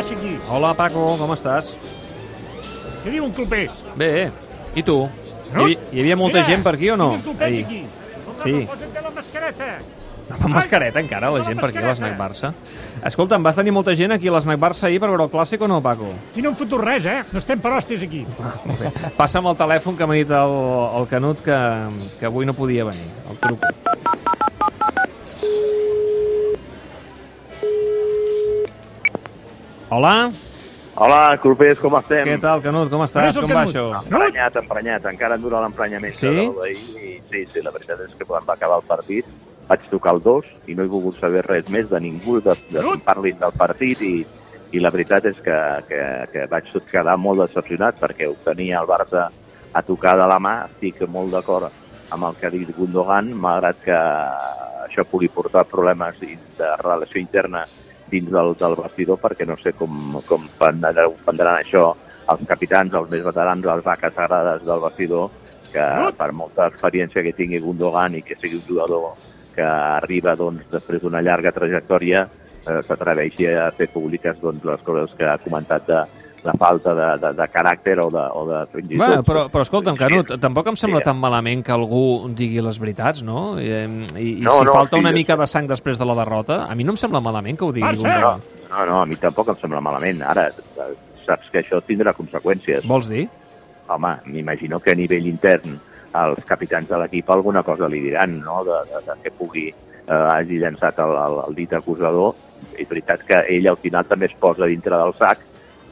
passa aquí? Hola, Paco, com estàs? Què diuen clubers? Bé, i tu? No? Hi, hi havia molta Mira, gent per aquí o no? Ahir. aquí. Sí. Posa't la mascareta. Amb mascareta encara, la gent per aquí a l'Snac. Barça. Escolta'm, vas tenir molta gent aquí a l'Snac Barça ahir per veure el clàssic o no, Paco? Aquí no hem fotut res, eh? No estem per hòsties aquí. Bé. Passa'm el telèfon que m'ha dit el, el Canut que, que avui no podia venir. El truco. Hola, Hola, clubers, com estem? què tal, Canut? Com estàs? Com va això? Emprenyat, emprenyat. Encara em dura l'emprenyament Sí? I Sí, sí, la veritat és que quan va acabar el partit vaig tocar el dos i no he volgut saber res més de ningú de, de que parlin del partit i, i la veritat és que, que, que vaig quedar molt decepcionat perquè ho tenia el Barça a tocar de la mà. Estic molt d'acord amb el que ha dit Gundogan, malgrat que això pugui portar problemes dins de relació interna dins del, del vestidor perquè no sé com, com prendran, això els capitans, els més veterans, les vaques sagrades del vestidor, que per molta experiència que tingui Gundogan i que sigui un jugador que arriba doncs, després d'una llarga trajectòria eh, s'atreveixi a fer públiques doncs, les coses que ha comentat de la falta de, de, de caràcter o de, o de fins i Va, tot- però, però escolta'm, Canut, tampoc em sembla Sí. tan malament que algú digui les veritats, no? I, i, i No, si no, falta sí, una mica de sang després de la derrota, a mi no em sembla malament que ho digui Barça! Gundogan. No, no, a mi tampoc em sembla malament. Ara, eh, saps que això tindrà conseqüències. Vols dir? Home, m'imagino que a nivell intern els capitans de l'equip alguna cosa li diran, no?, de, de, de que pugui eh, hagi llançat el, el, el dit acusador. És veritat que ell al final també es posa dintre del sac,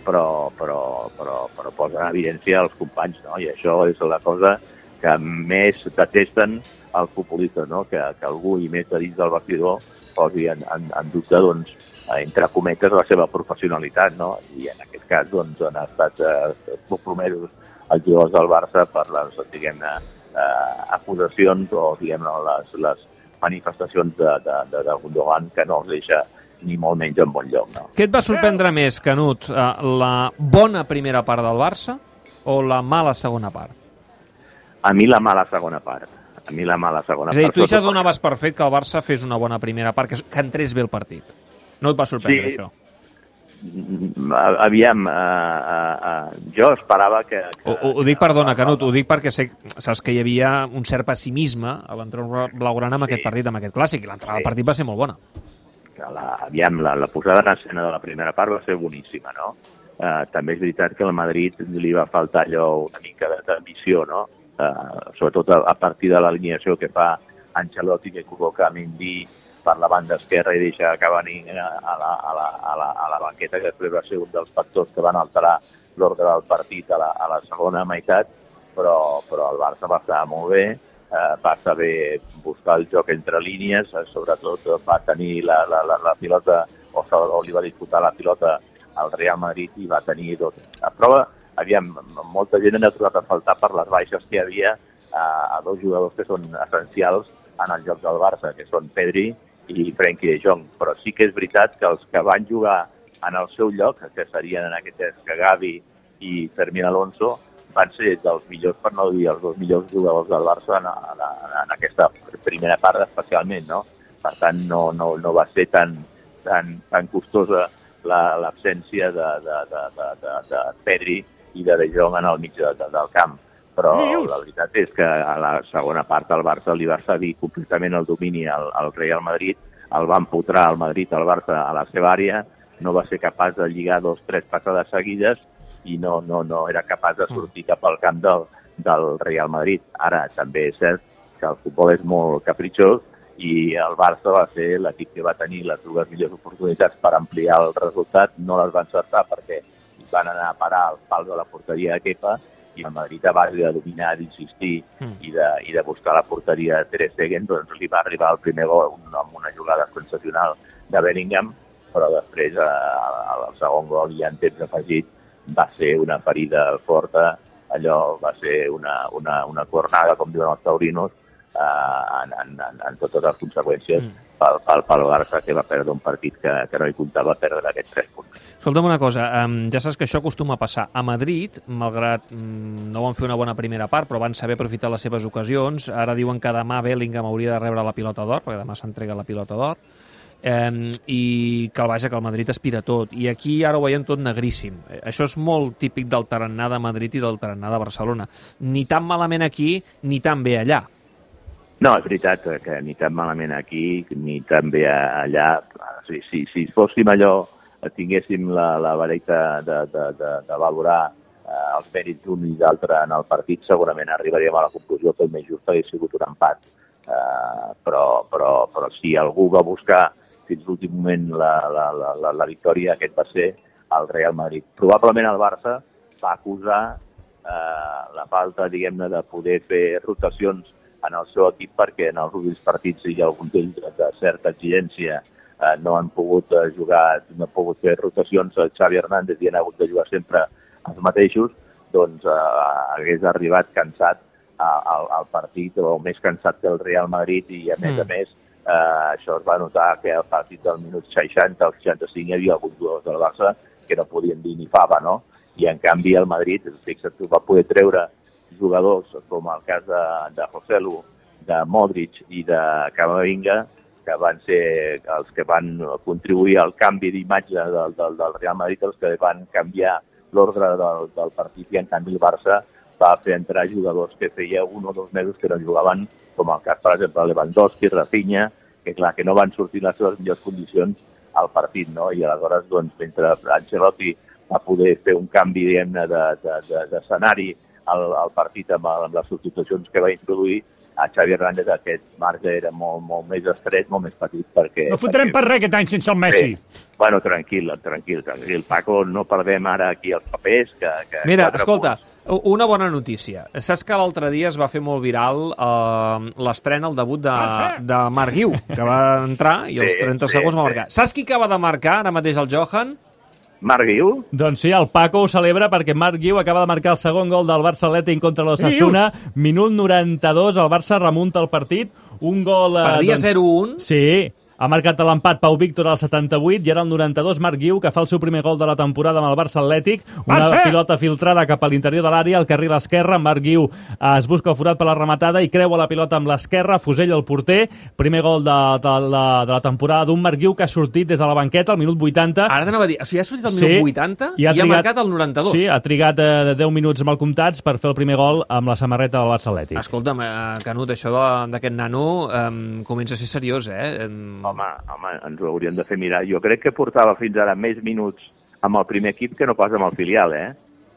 però, però, però, però posa en evidència els companys, no? I això és la cosa que més detesten els futbolistes, no? Que, que algú, i més de dins del vestidor, posi en, en, en dubte, doncs, entre cometes, la seva professionalitat, no? I en aquest cas, doncs, han estat eh, compromesos els jugadors del Barça per les, diguem-ne, eh, acusacions o, diguem-ne, les, les manifestacions de, de, de, de Gundogan que no els deixa ni molt menys en bon lloc, no? Què et va sorprendre més, Canut? eh, La bona primera part del Barça o la mala segona part? A mi la mala segona part. A mi la mala segona És a dir, part. tu ja donaves per fet que el Barça fes una bona primera part, que, que entrés bé el partit. No et va sorprendre, Sí. això? Mm, Aviam, uh, uh, uh, jo esperava que... que Ho, ho, dic, perdona, Canut, ho dic perquè sé, saps que hi havia un cert pessimisme a l'entrenador blaugrana amb aquest Sí. partit, amb aquest clàssic, i l'entrada Sí. del partit va ser molt bona. Que la, aviam, la, la posada en escena de la primera part va ser boníssima, no? Eh, també és veritat que al Madrid li va faltar allò una mica de- d'ambició, no? Eh, sobretot a, a partir de l'alineació que fa Ancelotti, que col·loca Mendy per la banda esquerra i deixa Cavani a la, a la, a la, a la banqueta, que després va ser un dels factors que van alterar l'ordre del partit a la, a la segona meitat, però, però el Barça va estar molt bé, eh, va saber buscar el joc entre línies, eh, sobretot eh, va tenir la, la, la, la pilota, o, o li va disputar la pilota al Real Madrid i va tenir tot. A prova, aviam, molta gent ha trobat a faltar per les baixes que hi havia a, a dos jugadors que són essencials en el joc del Barça, que són Pedri i Frenkie de Jong. Però sí que és veritat que els que van jugar en el seu lloc, que serien en aquest cas Gavi i Fermín Alonso, van ser dels millors, per no dir els dos millors jugadors del Barça en, en, en aquesta primera part especialment, no? Per tant, no, no, no va ser tan, tan, tan costosa la- l'absència de, de, de, de, de, de Pedri i de De Jong en el mig de, de, del camp. Però la veritat és que a la segona part el Barça li va cedir completament el domini al, al Real Madrid, el va empotrar al Madrid, al Barça, a la seva àrea, no va ser capaç de lligar dos, tres passades seguides i no, no, no era capaç de sortir cap al camp del, del Real Madrid. Ara, també és cert que el futbol és molt capritxós i el Barça va ser l'equip que va tenir les dues millors oportunitats per ampliar el resultat, no les va encertar perquè van anar a parar al pal de la porteria de Kepa i el Madrid a base de dominar, d'insistir Mm. i, de, i de buscar la porteria de Ter Stegen, doncs li va arribar el primer gol un- amb una jugada sensacional de Bellingham, però després eh, al al segon gol i en temps afegit va ser una ferida forta, allò va ser una, una, una cornada, com diuen els taurinos, eh, en, en, en, en totes les conseqüències Mm. mm. pel, pel, pel Barça, que va perdre un partit que, que no hi comptava perdre aquests tres punts. Escolta'm una cosa, um, ja saps que això acostuma a passar. A Madrid, malgrat um, no van fer una bona primera part, però van saber aprofitar les seves ocasions, ara diuen que demà Bellingham hauria de rebre la pilota d'or, perquè demà s'entrega la pilota d'or, eh, i que el vaja, que el Madrid aspira tot. I aquí ara ho veiem tot negríssim. Això és molt típic del tarannà de Madrid i del tarannà de Barcelona. Ni tan malament aquí, ni tan bé allà. No, és veritat que ni tan malament aquí ni tan bé allà. Si, si, si fóssim allò, tinguéssim la, la vareta de, de, de, de valorar eh, els mèrits d'un i d'altre en el partit, segurament arribaríem a la conclusió que el més just hagués sigut un empat. Eh, però, però, però si algú va buscar fins l'últim moment la, la, la, la, la victòria, aquest va ser el Real Madrid. Probablement el Barça va acusar eh, la falta, diguem-ne, de poder fer rotacions en el seu equip perquè en els últims partits hi ha algun d'ells de certa exigència eh, no han pogut eh, jugar, no han pogut fer rotacions a Xavi Hernández i han hagut de jugar sempre els mateixos, doncs eh, hagués arribat cansat a- al, al partit o més cansat que el Real Madrid i a més Mm. a més eh, això es va notar que al partit del minut 60 al 65 hi havia alguns jugadors del Barça que no podien dir ni fava, no? I en canvi el Madrid, fixa't tu, va poder treure jugadors com el cas de, de José Lu, de Modric i de Camavinga, que van ser els que van contribuir al canvi d'imatge del, del, del Real Madrid, els que van canviar l'ordre del, del partit i en canvi el Barça va fer entrar jugadors que feia un o dos mesos que no jugaven, com el cas, per exemple, Lewandowski, Rafinha, que clar, que no van sortir les seves millors condicions al partit, no? I aleshores, doncs, mentre Ancelotti va poder fer un canvi, diguem-ne, d'escenari de, de, d'escenari al, al partit amb, amb les substitucions que va introduir, a Xavi Hernández aquest marge era molt, molt més estret, molt més petit, perquè... No fotrem per res aquest any sense el Messi. Bé, bueno, tranquil, tranquil, tranquil. Paco, no perdem ara aquí els papers, que... que Mira, escolta, punts. Una bona notícia. Saps que l'altre dia es va fer molt viral eh, l'estrena, el debut de, Ah, de Marc Guiu, que va entrar i als Sí, 30 sí, segons va sí. marcar. Saps qui acaba de marcar ara mateix el Johan? Marc Guiu? Doncs sí, el Paco ho celebra perquè Marc Guiu acaba de marcar el segon gol del Barça Atlètic contra l'Ossassuna. Minut 92, el Barça remunta el partit. Un gol... eh, Perdia 0-1. Sí, ha marcat l'empat Pau Víctor al 78 i ara al 92 Marc Guiu, que fa el seu primer gol de la temporada amb el Barça Atlètic. Una Barça! pilota filtrada cap a l'interior de l'àrea, al carril esquerre. Marc Guiu eh, es busca el forat per la rematada i creua la pilota amb l'esquerra, fusella el porter. Primer gol de, de, la, de la temporada d'un Marc Guiu que ha sortit des de la banqueta al minut 80. Ara t'anava a dir, o sigui, ha sortit al Sí, minut 80 i ha, marcat el 92. Sí, ha trigat eh, 10 minuts mal comptats per fer el primer gol amb la samarreta del Barça Atlètic. Escolta'm, eh, Canut, això de- d'aquest nano eh, comença a ser seriós, eh? Em- Home, home, ens ho hauríem de fer mirar. Jo crec que portava fins ara més minuts amb el primer equip que no pas amb el filial, eh?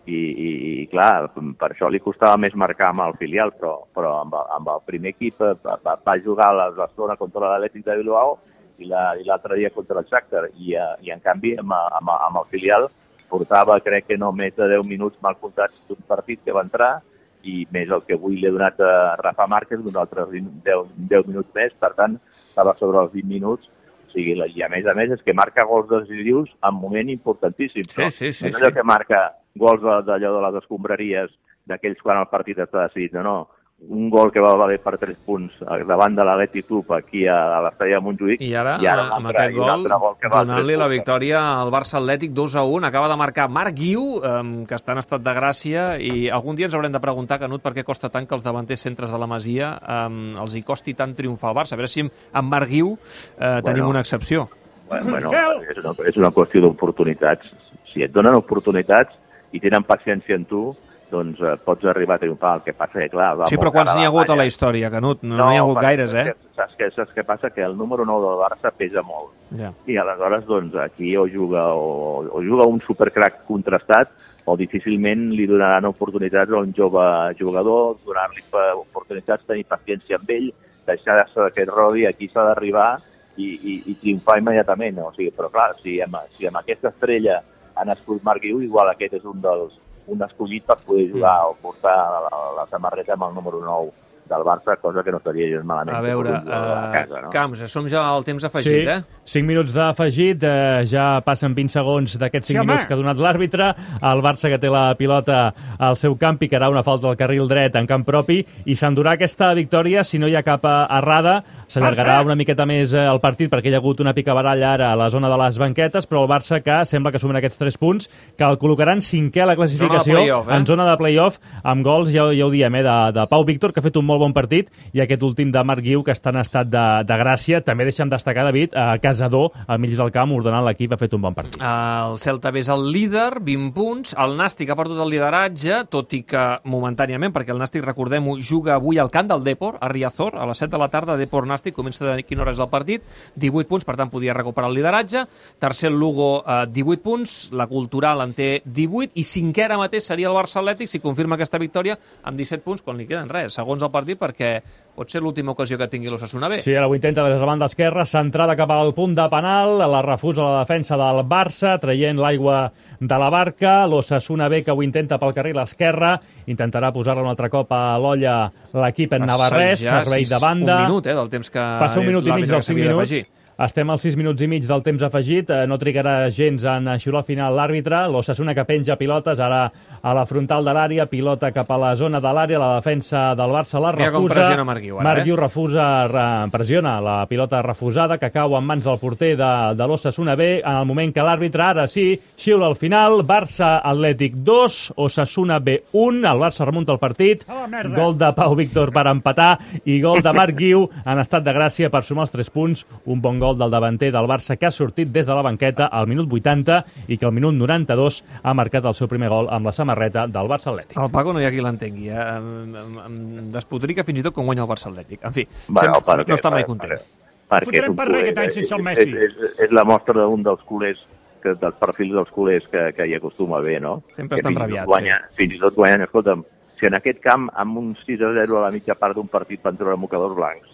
I, i, i clar, per això li costava més marcar amb el filial, però, però amb, amb el primer equip eh, va, va, jugar la Barcelona contra l'Atlètic de Bilbao i la- i l'altre dia contra el Shakhtar. I, eh, I en canvi, amb, amb, amb el filial portava, crec que no més de 10 minuts mal comptats d'un partit que va entrar i més el que avui li he donat a Rafa Márquez, d'un altre 20, 10, 10 minuts més, per tant, estava sobre els 20 minuts, o sigui, i a més a més és que marca gols decisius en moment importantíssim. Sí, no? sí, sí, No és allò sí. que marca gols de- d'allò de les escombraries, d'aquells quan el partit està decidit, no, no. Un gol que va valer per 3 punts eh, davant de l'Atleti Club aquí a, a l'estadi de Montjuïc. I ara, i ara amb aquest gol, que val donant-li la punts. victòria al Barça Atlètic 2 a 1. Acaba de marcar Marc Guiu, eh, que està en estat de gràcia, i algun dia ens haurem de preguntar, Canut, per què costa tant que els davanters centres de la Masia eh, els hi costi tant triomfar al Barça. A veure si amb, amb Marc Guiu eh, tenim una excepció. Bueno, bueno, és una, és una qüestió d'oportunitats. Si et donen oportunitats i tenen paciència en tu, doncs eh, pots arribar a triomfar. El que passa que, clar... Va Sí, però quants n'hi ha hagut a la història, Canut? No n'hi ha hagut gaires, eh? saps que- Saps què, saps què passa? Que el número 9 del Barça pesa molt. Ja. I aleshores, doncs, aquí o juga, o, o juga un supercrac contrastat o difícilment li donaran oportunitats a un jove jugador, donar-li oportunitats, tenir paciència amb ell, deixar-se que et rodi, aquí s'ha d'arribar i, i, i triomfar immediatament. O sigui, però clar, si amb, si amb aquesta estrella ha nascut Marc Guiu, igual aquest és un dels un escollit per poder jugar o portar la, la samarreta amb el número 9 del Barça, cosa que no estaria gens malament. A veure, uh, casa, no? Camps, som ja al temps afegit, sí, eh? 5 minuts d'afegit, eh, ja passen 20 segons d'aquests 5 Sí, home. minuts que ha donat l'àrbitre. El Barça que té la pilota al seu camp picarà una falta al carril dret en camp propi i s'endurà aquesta victòria si no hi ha cap eh, errada. S'allargarà una miqueta més eh, el partit perquè hi ha hagut una picabaralla ara a la zona de les banquetes, però el Barça que sembla que sumen aquests 3 punts que el col·locaran cinquè a la classificació Zona eh? en zona de play-off amb gols, ja, ja ho diem, eh, de, de Pau Víctor, que ha fet un molt bon partit, i aquest últim de Marc Guiu, que està en estat de, de gràcia. També deixem destacar, David, a Casador, al mig del camp, ordenant l'equip, ha fet un bon partit. El Celta B és el líder, 20 punts. El Nàstic ha perdut el lideratge, tot i que momentàniament, perquè el Nàstic, recordem-ho, juga avui al camp del Depor, a Riazor, a les 7 de la tarda, Depor Nàstic, comença de quina hora és el partit, 18 punts, per tant, podia recuperar el lideratge. Tercer, Lugo, eh, 18 punts, la Cultural en té 18, i cinquè ara mateix seria el Barça Atlètic, si confirma aquesta victòria, amb 17 punts, quan li queden res, segons el partit, perquè pot ser l'última ocasió que tingui l'Ossassuna B. Sí, ara ho intenta des de la banda esquerra, centrada cap al punt de penal, la refusa la defensa del Barça, traient l'aigua de la barca, l'Ossassuna B que ho intenta pel carril esquerre, intentarà posar-la un altre cop a l'olla l'equip en Navarrès, Ja servei de banda. Un minut, eh, del temps que... Passa un minut i mig dels 5 s'havia minuts. Estem als 6 minuts i mig del temps afegit. Eh, No trigarà gens en xiular final l'àrbitre. L'Ossassuna que penja pilotes ara a la frontal de l'àrea, pilota cap a la zona de l'àrea, la defensa del Barça la Mira com refusa. pressiona Marc Guiu ara, eh? Refusa, re, pressiona la pilota refusada que cau en mans del porter de, de l'Ossassuna B en el moment que l'àrbitre ara sí xiula al final. Barça Atlètic 2, Ossassuna B 1. El Barça remunta el partit. Merda. Gol de Pau Víctor per empatar i gol de Marc Guiu en estat de gràcia per sumar els 3 punts. Un bon gol del davanter del Barça que ha sortit des de la banqueta al minut 80 i que al minut 92 ha marcat el seu primer gol amb la samarreta del Barça Atlètic. El Paco no hi ha qui l'entengui, eh? Em, em, em despotrica fins i tot quan guanya el Barça Atlètic. En fi, Bueno, sempre, perquè- no està mai content. per- perquè Fotrem per res aquest any sense el Messi. És, és, és la mostra d'un dels culers, que, dels perfils dels culers que, que hi acostuma a haver, no? Sempre Que estan fins i tot rabiats, Guanya, Fins i tot guanyen, escolta'm, si en aquest camp, amb un 6 a 0 a la mitja part d'un partit van treure mocadors blancs,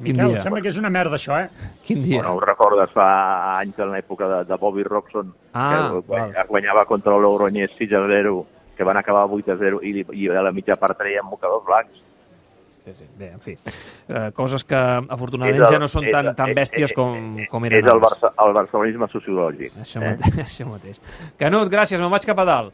Miquel, dia? em sembla que és una merda, això, eh? Quin dia? Bueno, ho recordes fa anys en l'època de, de Bobby Robson, Ah, que guanya, val. guanyava contra el Logroñés 6 a 0, que van acabar 8 a 0 i, i a la mitja part treien mocadors blancs. Sí, sí. Bé, en fi. Eh, coses que, afortunadament, ja no són és tan, el- tan és- bèsties és- com, com És eren el, abans. Barça, el barcelonisme sociològic. Això, eh? mateix, això mateix. Canut, gràcies, me'n vaig cap a dalt.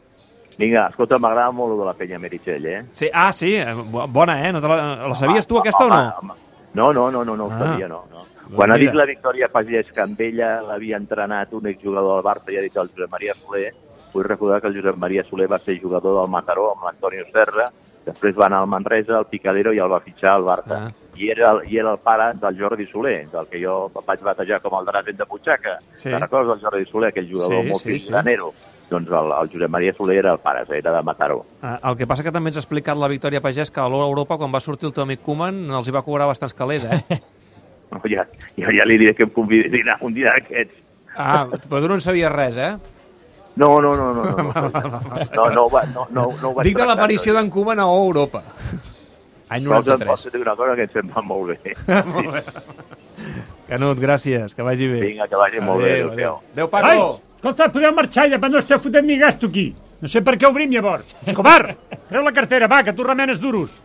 Vinga, escolta, m'agrada molt lo de la penya Meritxell, eh? Sí, ah, sí, eh, bo- bona, eh? No te la, la sabies tu, aquesta, o no? Home, No, no, no, no, no ho Ah. sabia, no. no. Doncs Quan ha dit la Victòria Pagès que amb ella l'havia entrenat un exjugador del Barça i ha dit el Josep Maria Soler, vull recordar que el Josep Maria Soler va ser jugador del Mataró amb l'Antonio Serra, després va anar al Manresa, al Picadero i el va fitxar al Barça. Ah. I, era el, I era el pare del Jordi Soler, del que jo vaig batejar com el Drasen de Butxaca. Sí. Te'n recordes del Jordi Soler, aquell jugador Sí, molt sí, sí. Doncs el, el Josep Maria Soler era el pare, era de Mataró. Eh, el que passa que també ens ha explicat la Victòria Pagès que a l'Hora Europa, quan va sortir el teu amic Koeman, els hi va cobrar bastants calés, eh? No, ja, jo ja li diré que em convidi a dinar un dia d'aquests. Ah, però tu no en sabies res, eh? No, no, no, no, no, no, no, no, va- no, no, no ho vaig Dic de l'aparició no. d'en Koeman a O Europa. Any Però em 93. pots dir una cosa que em sembla molt bé. Canut, gràcies, que vagi bé. Vinga, que vagi molt bé. Adéu, adéu. Adéu. Adéu, Ai, Paco! Escolta, podeu marxar ja, però no esteu fotent ni gasto aquí. No sé per què obrim llavors. Escobar, treu la cartera, va, que tu remenes duros.